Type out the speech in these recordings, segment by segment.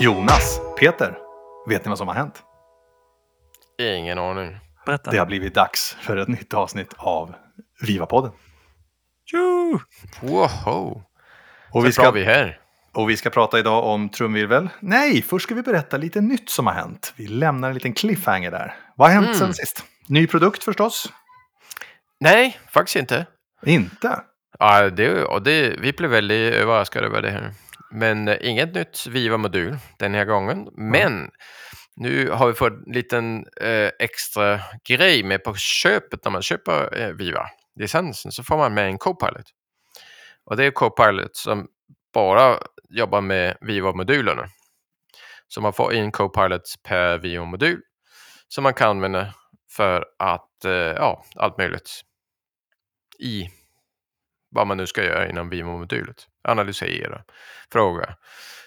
Jonas, Peter, vet ni vad som har hänt? Ingen aning. Berätta. Det har blivit dags för ett nytt avsnitt av Viva-podden. Tjo! Woho! Och vi, ska, vi är här. och vi ska prata idag om trumvirvel. Nej, först ska vi berätta lite nytt som har hänt. Vi lämnar en liten cliffhanger där. Vad har hänt Mm. sen sist? Ny produkt förstås? Nej, faktiskt inte. Inte? Ja, det, och det, vi blev väldigt överraskade över det här. Men eh, inget nytt Viva-modul den här gången. Men nu har vi fått en liten eh, extra grej med på köpet när man köper eh, Viva-licensen så får man med en Copilot. Och det är Copilot som bara jobbar med Viva-modulerna. Så man får en Copilot per Viva-modul som man kan använda för att, eh, ja, allt möjligt i vad man nu ska göra inom Viva-modulet. Analysera, fråga,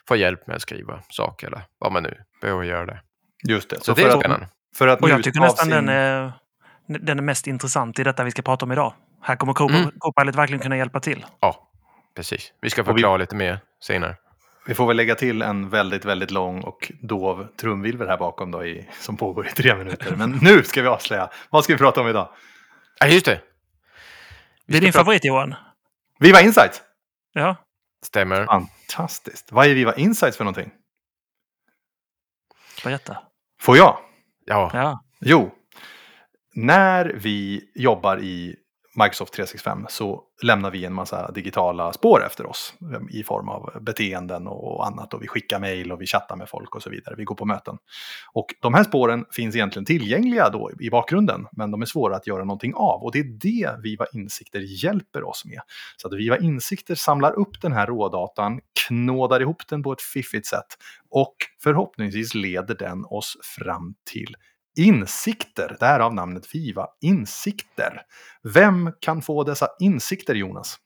få hjälp med att skriva saker eller vad man nu behöver göra det. Just det. Så, Så det för är att, spännande. för att Och jag tycker nästan sin- den, är, den är mest intressant i detta vi ska prata om idag. Här kommer Cop- Mm. Copilot verkligen kunna hjälpa till. Ja, precis. Vi ska Och vi- förklara lite mer senare. Vi får väl lägga till en väldigt, väldigt lång och dov trumvirvel här bakom då i, som pågår i tre minuter. Men nu ska vi avslöja. Vad ska vi prata om idag? Ja, just det. Det är din favorit Johan? Viva Insights! Ja. Stämmer. Fantastiskt. Vad är Viva Insights för någonting? Berätta. Får jag? Ja, Ja. Jo, när vi jobbar i Microsoft 365 så lämnar vi en massa digitala spår efter oss ehm, i form av beteenden och annat. Och vi skickar mejl och vi chattar med folk och så vidare. Vi går på möten. Och de här spåren finns egentligen tillgängliga då i bakgrunden, men de är svåra att göra någonting av. Och det är det Viva Insikter hjälper oss med. Så att Viva Insikter samlar upp den här rådatan, knådar ihop den på ett fiffigt sätt och förhoppningsvis leder den oss fram till Insikter, därav namnet Viva Insikter. Vem kan få dessa insikter, Jonas?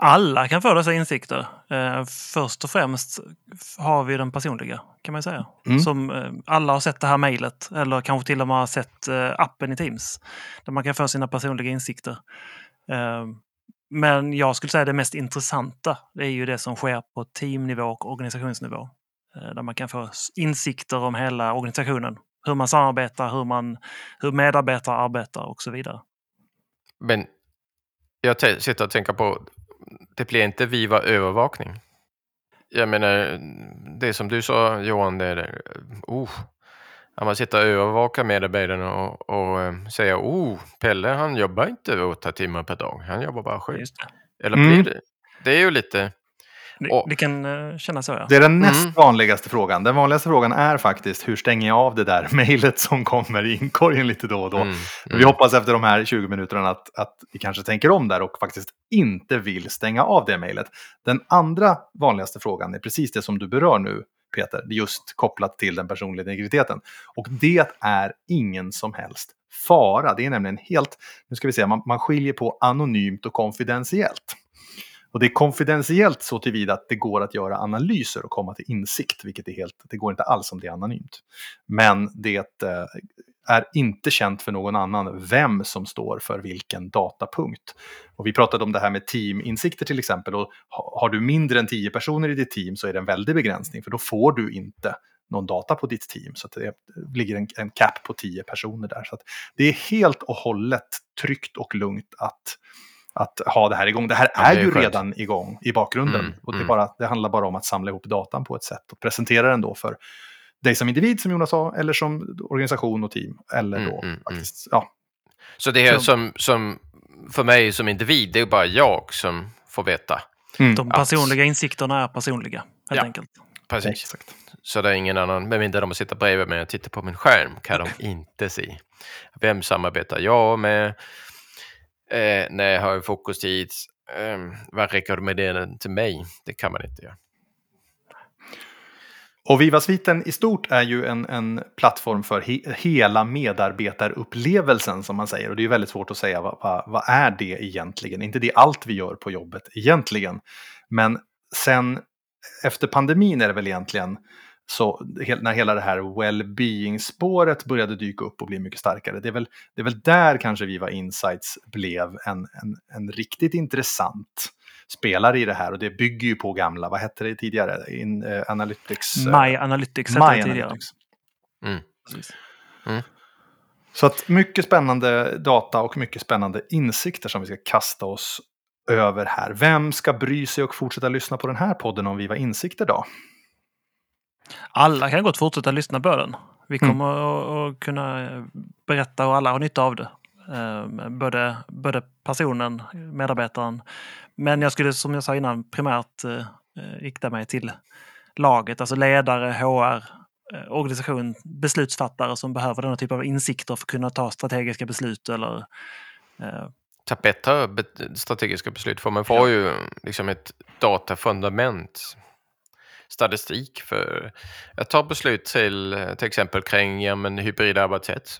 Alla kan få dessa insikter. Eh, först och främst har vi den personliga, kan man säga. Mm. Som eh, alla har sett det här mejlet, eller kanske till och med har sett eh, appen i Teams. Där man kan få sina personliga insikter. Men jag skulle säga det mest intressanta, det är ju det som sker på teamnivå och organisationsnivå. Där man kan få insikter om hela organisationen. Hur man samarbetar, hur, man, hur medarbetare arbetar och så vidare. men jag sitter och tänker på, det blir inte Viva övervakning. Jag menar, det som du sa Johan, det är oh, att man sitter och övervakar medarbetarna och, och eh, säger, oh, Pelle han jobbar inte åtta timmar per dag, han jobbar bara sju. Eller Mm. blir det? Det är ju lite, Det, Och- det kan eh, kännas så, ja. Det är den näst Mm. vanligaste frågan. Den vanligaste frågan är faktiskt hur stänger jag av det där mejlet som kommer i inkorgen lite då och då. mm, Vi hoppas efter de här 20 minuterna att, att vi kanske tänker om där och faktiskt inte vill stänga av det mejlet. Den andra vanligaste frågan är precis det som du berör nu, Peter, just kopplat till den personliga integriteten. Och det är ingen som helst fara. Det är nämligen helt, nu ska vi se, man, man skiljer på anonymt och konfidentiellt. Och det är konfidentiellt så tillvida att det går att göra analyser och komma till insikt, vilket är helt, det går inte alls om det är anonymt. Men det eh, är inte känt för någon annan vem som står för vilken datapunkt. Och vi pratade om det här med teaminsikter till exempel. Och har du mindre än 10 personer i ditt team så är det en väldig begränsning för då får du inte någon data på ditt team. Så att det ligger en, en cap på 10 personer där. Så att det är helt och hållet tryggt och lugnt att, att ha det här igång. Det här Ja, är det är ju skönt. redan igång i bakgrunden. Mm, och det, är mm. bara, det handlar bara om att samla ihop datan på ett sätt och presentera den då för dig som individ, som Jonas sa, eller som organisation och team. Eller Mm, då mm, faktiskt, ja, Så det Så- som, som för mig som individ, det är bara jag som får veta. Mm, De personliga insikterna är personliga, helt Ja. enkelt. Precis. exakt. Så det är ingen annan, med mindre de sitter bredvid mig och tittar på min skärm, kan de inte se. Vem samarbetar jag med? Eh, när jag har fokustid? Eh, vad rekommenderar den till mig? Det kan man inte göra. Och Viva-sviten i stort är ju en, en plattform för he, hela medarbetarupplevelsen som man säger. Och det är väldigt svårt att säga vad, vad, vad är det egentligen? Inte det allt vi gör på jobbet egentligen. Men sen efter pandemin är det väl egentligen så när hela det här well-being-spåret började dyka upp och bli mycket starkare, det är väl, det är väl där kanske Viva Insights blev en, en, en riktigt intressant spelare i det här och det bygger ju på gamla, vad hette det tidigare, In, uh, Analytics? Uh, My Analytics hette det tidigare. Analytics. Mm. Mm. Så att mycket spännande data och mycket spännande insikter som vi ska kasta oss över här. Vem ska bry sig och fortsätta lyssna på den här podden om Viva Insikter då? Alla kan gott fortsätta lyssna på den. Vi mm. kommer mm. att kunna berätta och alla har nytta av det. Ehm, både, både personen, medarbetaren, men jag skulle som jag sa innan primärt eh, rikta mig till laget, alltså ledare, HR, eh, organisation, beslutsfattare som behöver denna typ av insikter för att kunna ta strategiska beslut eller eh, ta bättre strategiska beslut för man får ju liksom ett datafundament statistik för att ta beslut till till exempel kring ja, men hybrid arbetssätt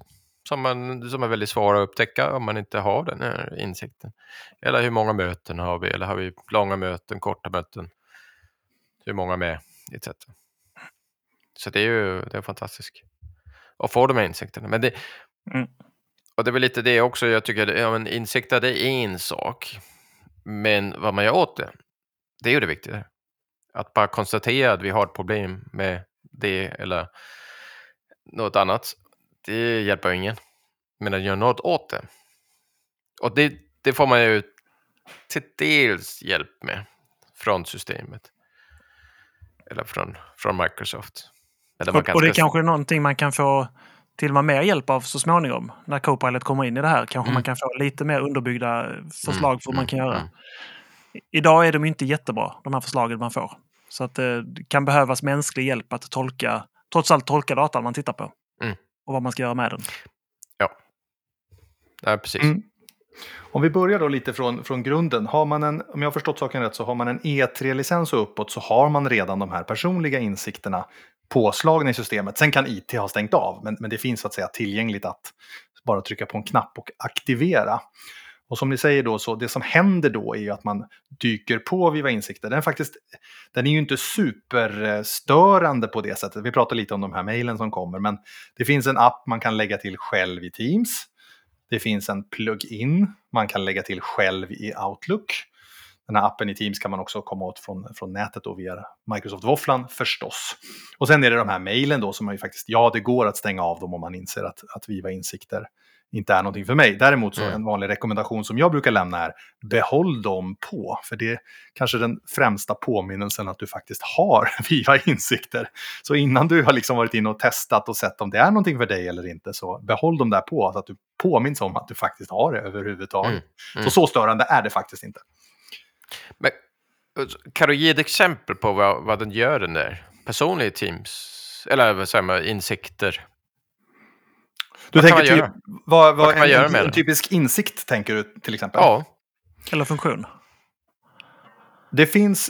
som, man, som är väldigt svåra att upptäcka om man inte har den här insikten. Eller hur många möten har vi? Eller har vi långa möten, korta möten? Hur många med? Etc. Så det är ju det är fantastiskt. att få de här insikterna. Men det, mm. Och det är väl lite det också, jag tycker, ja, men insikter det är en sak. Men vad man gör åt det, det är ju det viktiga. Att bara konstatera att vi har ett problem med det eller något annat, det hjälper ingen. Men att göra något åt det. Och det, det får man ju till dels hjälp med från systemet. Eller från, från Microsoft. Eller och, och det är kanske är någonting man kan få till och med mer hjälp av så småningom. När Copilot kommer in i det här kanske mm. man kan få lite mer underbyggda förslag mm. för vad man kan göra. Mm. Idag är de inte jättebra, de här förslagen man får. Så att det kan behövas mänsklig hjälp att tolka, trots allt tolka datan man tittar på. Mm. Och vad man ska göra med den. Ja, ja precis. Mm. Om vi börjar då lite från, från grunden. Har man en, om jag har förstått saken rätt så har man en E3-licens och uppåt så har man redan de här personliga insikterna påslagna i systemet. Sen kan IT ha stängt av, men, men det finns så att säga tillgängligt att bara trycka på en knapp och aktivera. Och som ni säger då, så det som händer då är ju att man dyker på Viva Insikter. Den är, faktiskt, den är ju inte superstörande på det sättet. Vi pratar lite om de här mejlen som kommer, men det finns en app man kan lägga till själv i Teams. Det finns en plug-in man kan lägga till själv i Outlook. Den här appen i Teams kan man också komma åt från, från nätet och via Microsoft Våfflan förstås. Och sen är det de här mejlen då som man ju faktiskt, ja det går att stänga av dem om man inser att, att Viva Insikter inte är någonting för mig. Däremot så mm. en vanlig rekommendation som jag brukar lämna är behåll dem på. För det är kanske den främsta påminnelsen att du faktiskt har Viva Insikter. Så innan du har liksom varit inne och testat och sett om det är någonting för dig eller inte så behåll dem där på. Så att du påminns om att du faktiskt har det överhuvudtaget. Mm. Mm. Så så störande är det faktiskt inte. Men, kan du ge ett exempel på vad, vad den gör den där personliga Teams? Eller vad säger man, insikter? Du vad tänker typ, vad, vad, vad kan man en, göra med en, en typisk insikt tänker du till exempel? Ja. Eller funktion? Det finns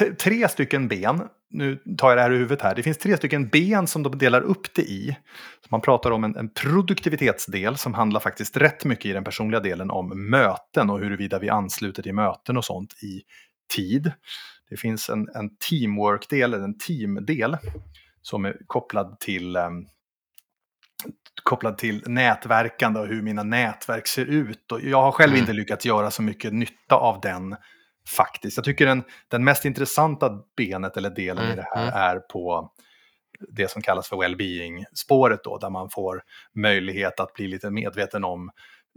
eh, tre stycken ben. Nu tar jag det här i huvudet här. Det finns tre stycken ben som de delar upp det i. Så man pratar om en, en produktivitetsdel som handlar faktiskt rätt mycket i den personliga delen om möten och huruvida vi ansluter till möten och sånt i tid. Det finns en, en teamwork-del, eller en teamdel, som är kopplad till um, kopplad till nätverkande och hur mina nätverk ser ut. Och jag har själv mm. inte lyckats göra så mycket nytta av den faktiskt. Jag tycker den, den mest intressanta benet eller delen mm. i det här mm. är på det som kallas för well-being-spåret då, där man får möjlighet att bli lite medveten om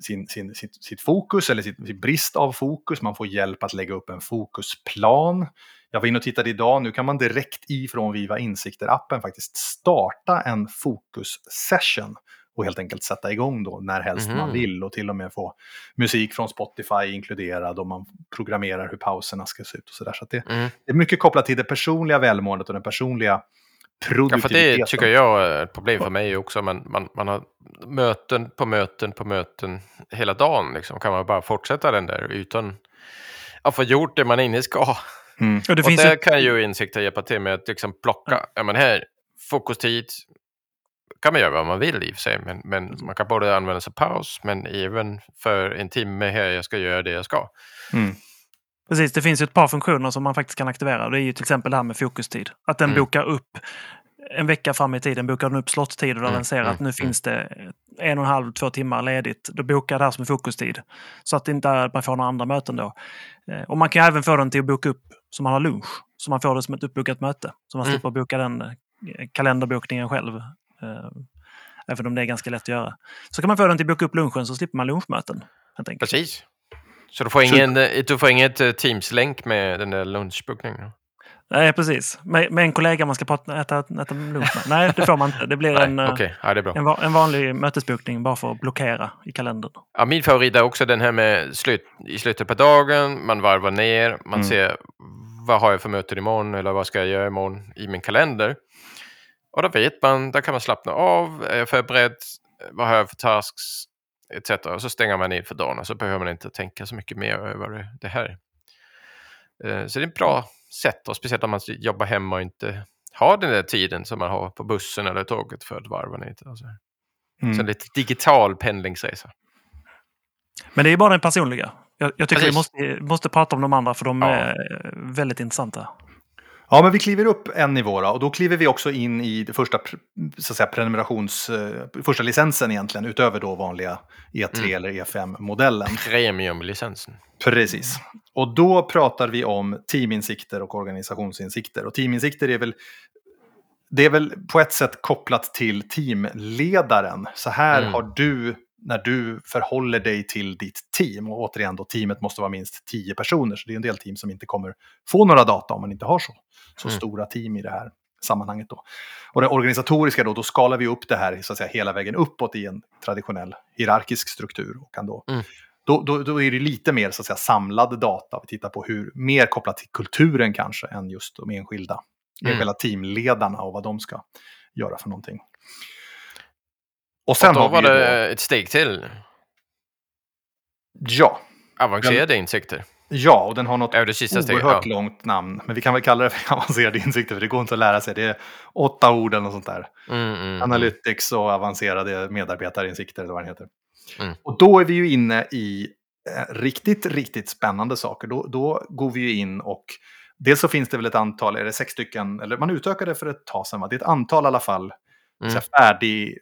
sin, sin, sitt, sitt fokus eller sitt, sitt, brist av fokus. Man får hjälp att lägga upp en fokusplan. Jag var inne och tittade idag, nu kan man direkt ifrån Viva Insikter-appen faktiskt starta en fokus-session och helt enkelt sätta igång då när helst mm man mhm. vill och till och med få musik från Spotify inkluderad och man programmerar hur pauserna ska se ut och sådär. Så, så det, mm. det, är mycket kopplat till det personliga välmåendet och den personliga produktiviteten. Ja, för det tycker jag är ett problem för mig också. Man, man, man har möten på möten på möten hela dagen. Liksom. Kan man bara fortsätta den där utan att få gjort det man inne ska. Mm. Och det och där ett... kan ju insikter hjälpa till med att liksom plocka, mm. ja men här, fokustid, kan man göra vad man vill i och för sig, men, men man kan både använda sig paus, men även för en timme här jag ska göra det jag ska. Mm. Precis, det finns ju ett par funktioner som man faktiskt kan aktivera. Det är ju till exempel det här med fokustid. Att den mm. bokar upp en vecka fram i tiden bokar den upp slottider där Mm, den ser mm, att nu finns det en och en halv, två timmar ledigt. Då bokar det här som fokustid. Så att inte man får några andra möten då. Eh, Och man kan även få den till att boka upp så man har lunch. Så man får det som ett uppbokat möte. Så man Mm. slipper boka den eh, kalenderbokningen själv. Eh, Även om det är ganska lätt att göra. Så kan man få den till att boka upp lunchen så slipper man lunchmöten. Precis. Så du får, ingen, eh, du får inget eh, Teams-länk med den där lunchbokningen? Nej, precis. Med, med en kollega man ska prata, äta, äta lunch med. Nej, det får man inte. Det blir Nej, en, eh, Okej, ja, det en, en vanlig mötesbokning bara för att blockera i kalendern. Ja, min favorit är också den här med slut, i slutet på dagen, man varvar ner, man Mm. ser vad har jag för möten imorgon eller vad ska jag göra imorgon i min kalender. Och då vet man, där kan man slappna av, är jag förberedd, vad har jag för tasks, etc. Och så stänger man ner för dagen och så behöver man inte tänka så mycket mer över det här. Eh, Så det är ett bra sätt, och speciellt om man jobbar hemma och inte har den där tiden som man har på bussen eller tåget för att varva ner. Alltså. Mm. Så lite digital pendlingsresa. Men det är bara den personliga. Jag, jag tycker vi Precis. måste, måste prata om de andra för de Ja. är eh, väldigt intressanta. Ja, men vi kliver upp en nivå då, och då kliver vi också in i det första så att säga, prenumerations... eh, första licensen egentligen, utöver då vanliga E3 Mm. eller E5-modellen. Premium-licensen. Precis. Och då pratar vi om teaminsikter och organisationsinsikter. Och teaminsikter är väl, det är väl på ett sätt kopplat till teamledaren. Så här Mm. har du, när du förhåller dig till ditt team, och återigen då teamet måste vara minst 10 personer, så det är en del team som inte kommer få några data om man inte har så, så Mm. stora team i det här sammanhanget. Då. Och det organisatoriska då, då skalar vi upp det här så att säga, hela vägen uppåt i en traditionell hierarkisk struktur. Och kan då Mm. då, då, då är det lite mer så att säga, samlad data. Vi tittar på hur, mer kopplat till kulturen kanske än just de enskilda, Mm. enskilda teamledarna och vad de ska göra för någonting. Och sen Och då var det då, ett steg till. ja, Avancerade insikter. ja, och den har något oerhört Ja. långt namn. Men vi kan väl kalla det för avancerade insikter, för det går inte att lära sig. Det är åtta ord eller något sånt där. Mm, mm, mm. Analytics och avancerade medarbetarinsikter eller vad den heter. Mm. Och då är vi ju inne i eh, riktigt, riktigt spännande saker. Då, då går vi ju in och dels så finns det väl ett antal, är det sex stycken, eller man utökade för ett tag sedan, va? det är ett antal i alla fall, Mm. så färdig,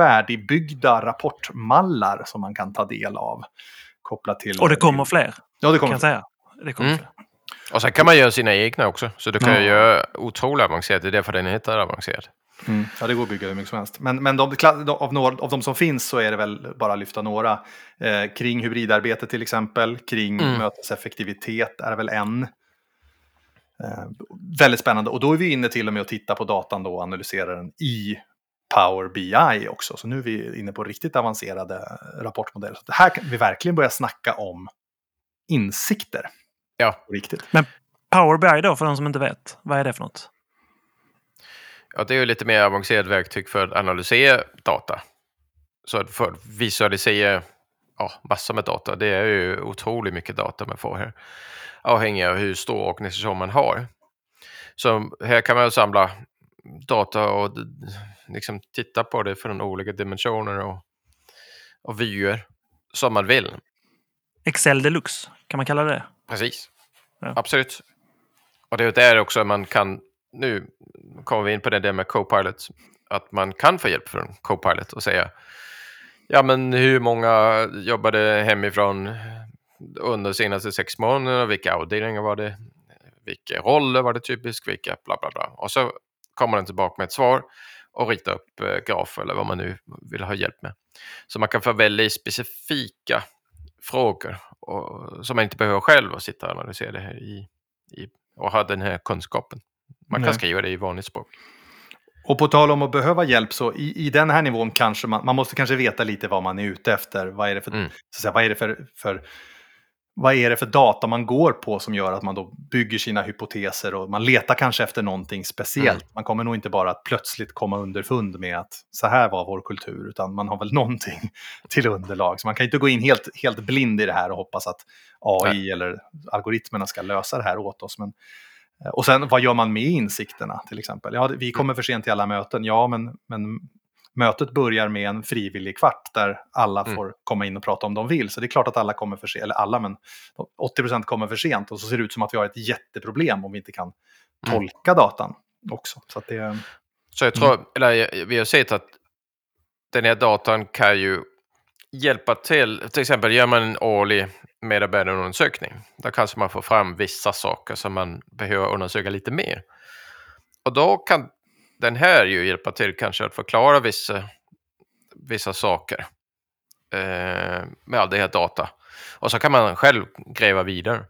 färdigbyggda rapportmallar som man kan ta del av. Kopplat till... Och det kommer fler, Ja, det kan kommer jag säga. Det kommer Mm. fler. Och sen kan man göra sina egna också. Så du kan Ja. göra otroligt avancerat. Det är därför den heter avancerad. Mm. Ja, det går att bygga hur mycket som helst. Men, men de- av, några, av de som finns så är det väl bara att lyfta några. Eh, kring hybridarbete till exempel, kring Mm. möteseffektivitet är väl en. Eh, väldigt spännande. Och då är vi inne till och med att titta på datan då och analysera den i Power BI också. Så nu är vi inne på riktigt avancerade rapportmodeller. Så det här kan vi verkligen börja snacka om insikter. Ja. Riktigt. Power BI då, för de som inte vet. Vad är det för något? Ja, det är ju lite mer avancerat verktyg för att analysera data. Så för att visualisera ja, massor med data. Det är ju otroligt mycket data man får här. Avhängigt av hur stor organisation man har. Så här kan man samla data och liksom titta på det från olika dimensioner och, och vyer som man vill. Excel deluxe, kan man kalla det? Precis. Ja. Absolut. Och det är där också man kan, nu kommer vi in på det där med Copilot, att man kan få hjälp från Copilot och säga ja men hur många jobbade hemifrån under de senaste sex månaderna, vilka avdelningar var det, vilka roller var det typiskt, vilka bla bla bla. Och så kommer den tillbaka med ett svar och rita upp eh, grafer eller vad man nu vill ha hjälp med. Så man kan få väldigt specifika frågor och, som man inte behöver själv att sitta och analysera det här i, i och ha den här kunskapen. Man kan Nej. skriva det i vanligt språk. Och på tal om att behöva hjälp så i, i den här nivån kanske man, man måste kanske veta lite vad man är ute efter. Vad är det för, Mm. så att säga, vad är det för, för vad är det för data man går på som gör att man då bygger sina hypoteser och man letar kanske efter någonting speciellt. Mm. Man kommer nog inte bara att plötsligt komma underfund med att så här var vår kultur, utan man har väl någonting till underlag. Så man kan inte gå in helt, helt blind i det här och hoppas att AI eller algoritmerna ska lösa det här åt oss. Men, eh, och sen vad gör man med insikterna till exempel? Ja, vi kommer för sent till alla möten, ja men, men mötet börjar med en frivillig kvart där alla Mm. får komma in och prata om de vill. Så det är klart att alla kommer för sent, eller alla, men 80% kommer för sent. Och så ser det ut som att vi har ett jätteproblem om vi inte kan Mm. tolka datan också. Så det, Så jag tror, eller vi har sett att den här datan kan ju hjälpa till. Till exempel gör man en årlig medarbetarundersökning. Där kanske man får fram vissa saker som man behöver undersöka lite mer. Och då kan den här ju hjälpa till kanske att förklara vissa, vissa saker eh, med all det här data. Och så kan man själv gräva vidare.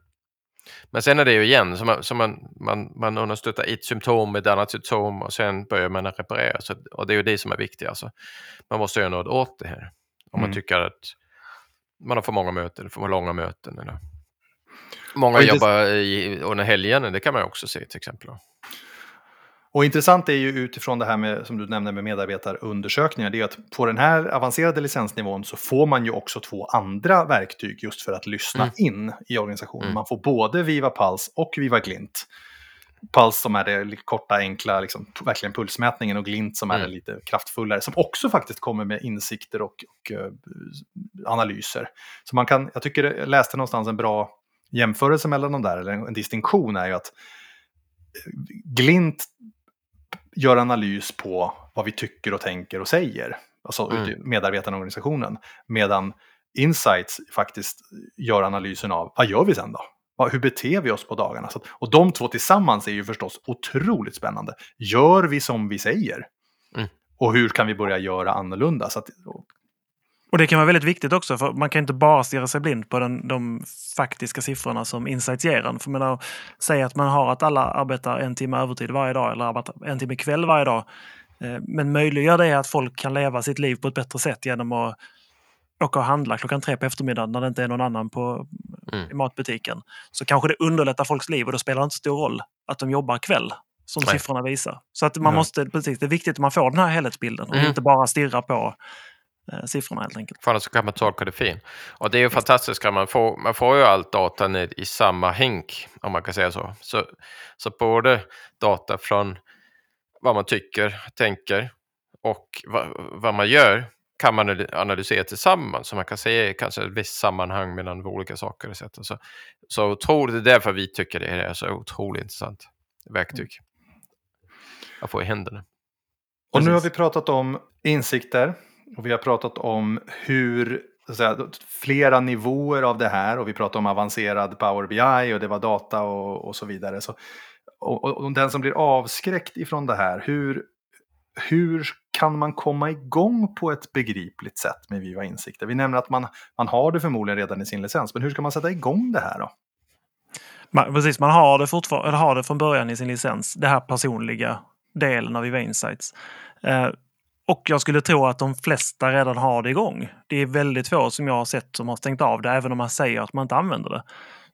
Men sen är det ju igen, så man, så man, man, man understöttar ett symptom med ett annat symptom och sen börjar man reparera. Så, och det är ju det som är viktigt. Alltså. Man måste göra något åt det här. Om mm. man tycker att man har för många möten, för långa möten. Eller... Många jobbar i, under helgen, det kan man också se till exempel. Och intressant är ju utifrån det här med, som du nämnde med medarbetarundersökningar, det är att på den här avancerade licensnivån så får man ju också två andra verktyg just för att lyssna mm. in i organisationen. Mm. Man får både Viva Puls och Viva Glint. Puls som är det korta, enkla, liksom, verkligen pulsmätningen och Glint som är mm. det lite kraftfullare, som också faktiskt kommer med insikter och, och uh, analyser. Så man kan, jag tycker jag läste någonstans en bra jämförelse mellan de där, eller en, en distinktion är ju att eh, Glint gör analys på vad vi tycker och tänker och säger. Alltså mm. medarbetarna i organisationen. Medan Insights faktiskt gör analysen av vad gör vi sen då? Hur beter vi oss på dagarna? Så, och de två tillsammans är ju förstås otroligt spännande. Gör vi som vi säger? Mm. Och hur kan vi börja göra annorlunda? Så att, och det kan vara väldigt viktigt också, för man kan inte bara stirra sig blind på den, de faktiska siffrorna som Insights ger en. För menar, säg att man har att alla arbetar en timme övertid varje dag eller arbetar en timme kväll varje dag. Eh, men möjliggör det att folk kan leva sitt liv på ett bättre sätt genom att åka och handla klockan tre på eftermiddagen när det inte är någon annan på, mm. i matbutiken. Så kanske det underlättar folks liv och då spelar det inte stor roll att de jobbar kväll som Nej. siffrorna visar. Så att man mm. måste, precis, det är viktigt att man får den här helhetsbilden och mm. inte bara stirra på Eh, siffrorna helt enkelt. För annars kan man tolka det fel. Och det är ju fantastiskt, man får, man får ju allt data i samma hink, om man kan säga så. Så, så både data från vad man tycker, tänker och vad, vad man gör kan man analysera tillsammans så man kan se kanske ett visst sammanhang mellan olika saker. Så, så otroligt, det är därför vi tycker det är så otroligt intressant verktyg att få i händerna. Och nu har vi pratat om insikter, och vi har pratat om hur säga, flera nivåer av det här och vi pratade om avancerad Power BI och det var data och, och så vidare. Så, och, och, den som blir avskräckt ifrån det här, hur, hur kan man komma igång på ett begripligt sätt med Viva Insikter? Vi nämner att man, man har det förmodligen redan i sin licens, men hur ska man sätta igång det här då? Man, precis, man har det, fortfar- eller har det från början i sin licens, det här personliga delen av Viva Insights. Eh, och jag skulle tro att de flesta redan har det igång. Det är väldigt få som jag har sett som har stängt av det, även om man säger att man inte använder det.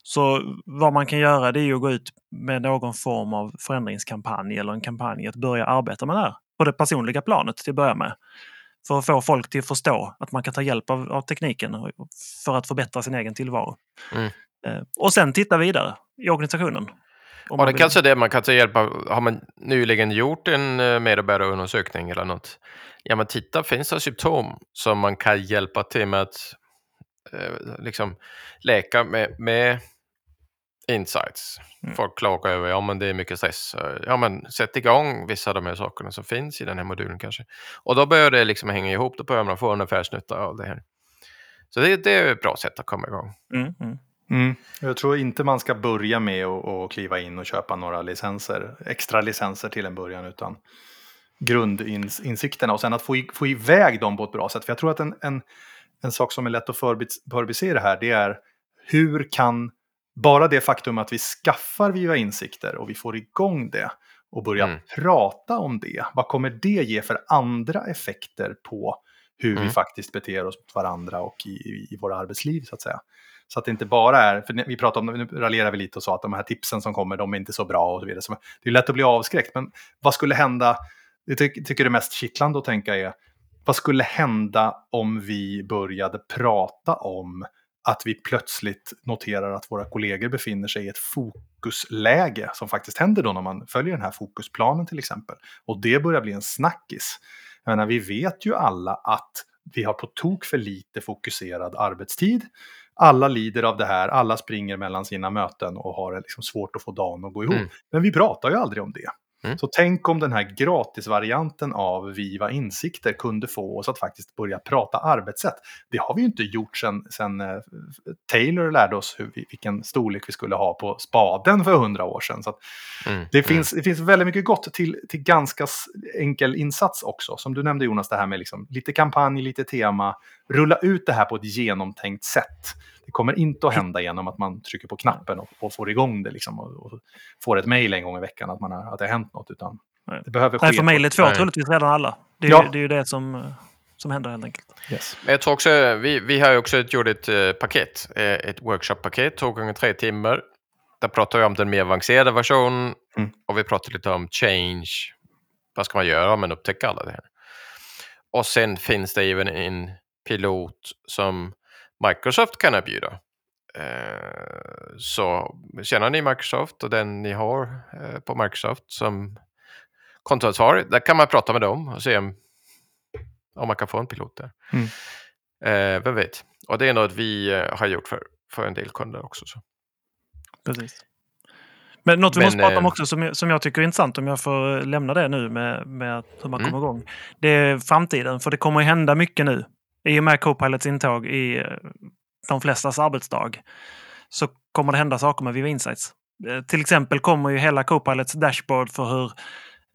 Så vad man kan göra det är att gå ut med någon form av förändringskampanj eller en kampanj att börja arbeta med det här på det personliga planet till att börja med. För att få folk till att förstå att man kan ta hjälp av, av tekniken för att förbättra sin egen tillvaro. Mm. Eh, och sen titta vidare i organisationen. Och det vill... kanske är det man kan ta hjälp av. Har man nyligen gjort en eh, medarbetarundersökning eller något? Ja, men titta, finns det symptom som man kan hjälpa till med att eh, liksom läka med, med insights. Mm. Folk klagar över, ja men det är mycket stress. Ja men sätt igång vissa av de här sakerna som finns i den här modulen kanske. Och då börjar det liksom hänga ihop, då börjar man få en affärsnytta av det här. Så det, det är ett bra sätt att komma igång. Mm, mm. Mm. Jag tror inte man ska börja med att kliva in och köpa några licenser, extra licenser till en början, utan grundinsikterna och sen att få, i, få iväg dem på ett bra sätt. För jag tror att en, en, en sak som är lätt att förbise det här, det är hur kan bara det faktum att vi skaffar Viva Insikter och vi får igång det och börjar mm. prata om det, vad kommer det ge för andra effekter på hur mm. vi faktiskt beter oss mot varandra och i, i, i våra arbetsliv så att säga. Så att det inte bara är, för vi pratade om, nu raljerar vi lite och sa att de här tipsen som kommer, de är inte så bra och så vidare. Så det är lätt att bli avskräckt, men vad skulle hända, det ty tycker det mest kittlande att tänka är, vad skulle hända om vi började prata om att vi plötsligt noterar att våra kollegor befinner sig i ett fokusläge som faktiskt händer då när man följer den här fokusplanen till exempel. Och det börjar bli en snackis. Jag menar, vi vet ju alla att vi har på tok för lite fokuserad arbetstid alla lider av det här, alla springer mellan sina möten och har liksom svårt att få dagen att gå ihop. Mm. Men vi pratar ju aldrig om det. Mm. Så tänk om den här gratisvarianten av Viva Insikter kunde få oss att faktiskt börja prata arbetssätt. Det har vi ju inte gjort sedan sen, eh, Taylor lärde oss hur, vi- vilken storlek vi skulle ha på spaden för hundra år sedan. Så Mm. det, finns, det finns väldigt mycket gott till, till ganska enkel insats också. Som du nämnde Jonas, det här med liksom lite kampanj, lite tema. Rulla ut det här på ett genomtänkt sätt. Det kommer inte att hända genom att man trycker på knappen och, och får igång det. Liksom, och, och får ett mejl en gång i veckan att, man har, att det har hänt något. Utan Nej. det behöver ske. Nej, för mejlet får troligtvis redan alla. Det är, Ja. ju, det är ju det som, eh, som händer helt enkelt. Yes. Men Jag tror också, vi, vi har ju också gjort ett eh, paket, eh, ett workshop-paket, två gånger tre timmar. Där pratar vi om den mer avancerade versionen Mm. och vi pratar lite om change. Vad ska man göra om man upptäcker alla det här? Och sen finns det även en pilot som Microsoft kan erbjuda. Eh, så känner ni Microsoft och den ni har eh, på Microsoft som kontoansvarig, där kan man prata med dem och se om, om man kan få en pilot där. Mm. Eh, vem vet? Och det är något vi har gjort för, för en del kunder också. Så. Precis. Men något vi Men, måste prata om också som som jag tycker är intressant, om jag får lämna det nu med, med hur man Mm. kommer igång. Det är framtiden, för det kommer att hända mycket nu. I och med Copilots intåg i eh, de flestas arbetsdag så kommer det hända saker med Viva Insights. Eh, Till exempel kommer ju hela Copilots dashboard för hur,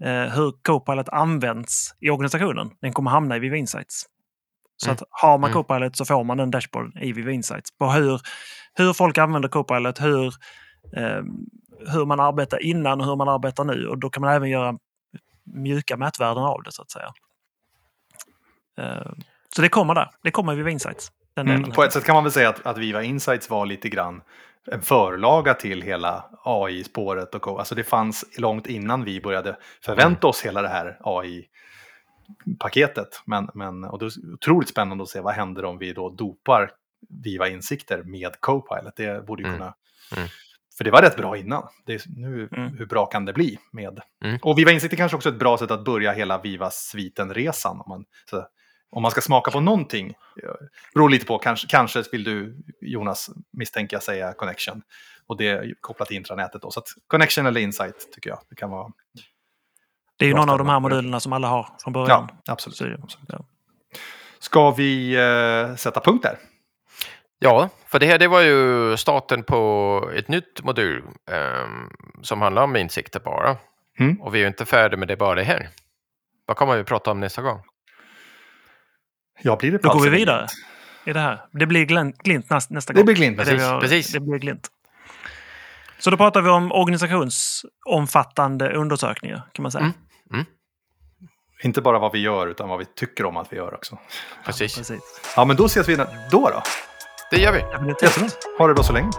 eh, hur Copilot används i organisationen. Den kommer hamna i Viva Insights. Så Mm. att har man Mm. Copilot så får man den dashboarden i Viva Insights. På hur, hur folk använder Copilot, hur, eh, hur man arbetar innan och hur man arbetar nu. Och då kan man även göra mjuka mätvärden av det så att säga. Eh, så det kommer där. Det kommer Viva Insights. Mm, på ett sätt kan man väl säga att, att Viva Insights var lite grann en förlaga till hela AI-spåret. Och, alltså det fanns långt innan vi började förvänta oss hela det här AI-paketet. Men, men, och det är otroligt spännande att se vad händer om vi då dopar Viva Insikter med Copilot. Det borde ju Mm. kunna... Mm. För det var rätt bra innan. Det är, nu, Mm. Hur bra kan det bli med... Mm. Och Viva Insikter kanske också är ett bra sätt att börja hela Viva-sviten-resan. Om man, så, om man ska smaka på någonting, eh, beror lite på, kanske, kanske vill du Jonas misstänka säga connection. Och det är kopplat till intranätet då. Så att connection eller insight tycker jag det kan vara. det är ju någon av de här modulerna som alla har från början. Ja, absolut. Så, absolut. ja. Ska vi eh, sätta punkt där? Ja, för det här det var ju starten på ett nytt modul ehm, som handlar om insikter bara. Mm. Och vi är ju inte färdiga med det bara det här. Vad kommer vi prata om nästa gång? Ja, blir det Då går vi vidare i det här. Det blir glint, glint nästa, nästa Det gång. blir glint. Det, Precis, vi har- precis. det blir glint. Så då pratar vi om organisationsomfattande undersökningar kan man säga. Mm. Inte bara vad vi gör, utan vad vi tycker om att vi gör också. Precis. Precis. Ja, men då ses vi då då. Det gör vi. Det Jättebra. Ha det bra så länge.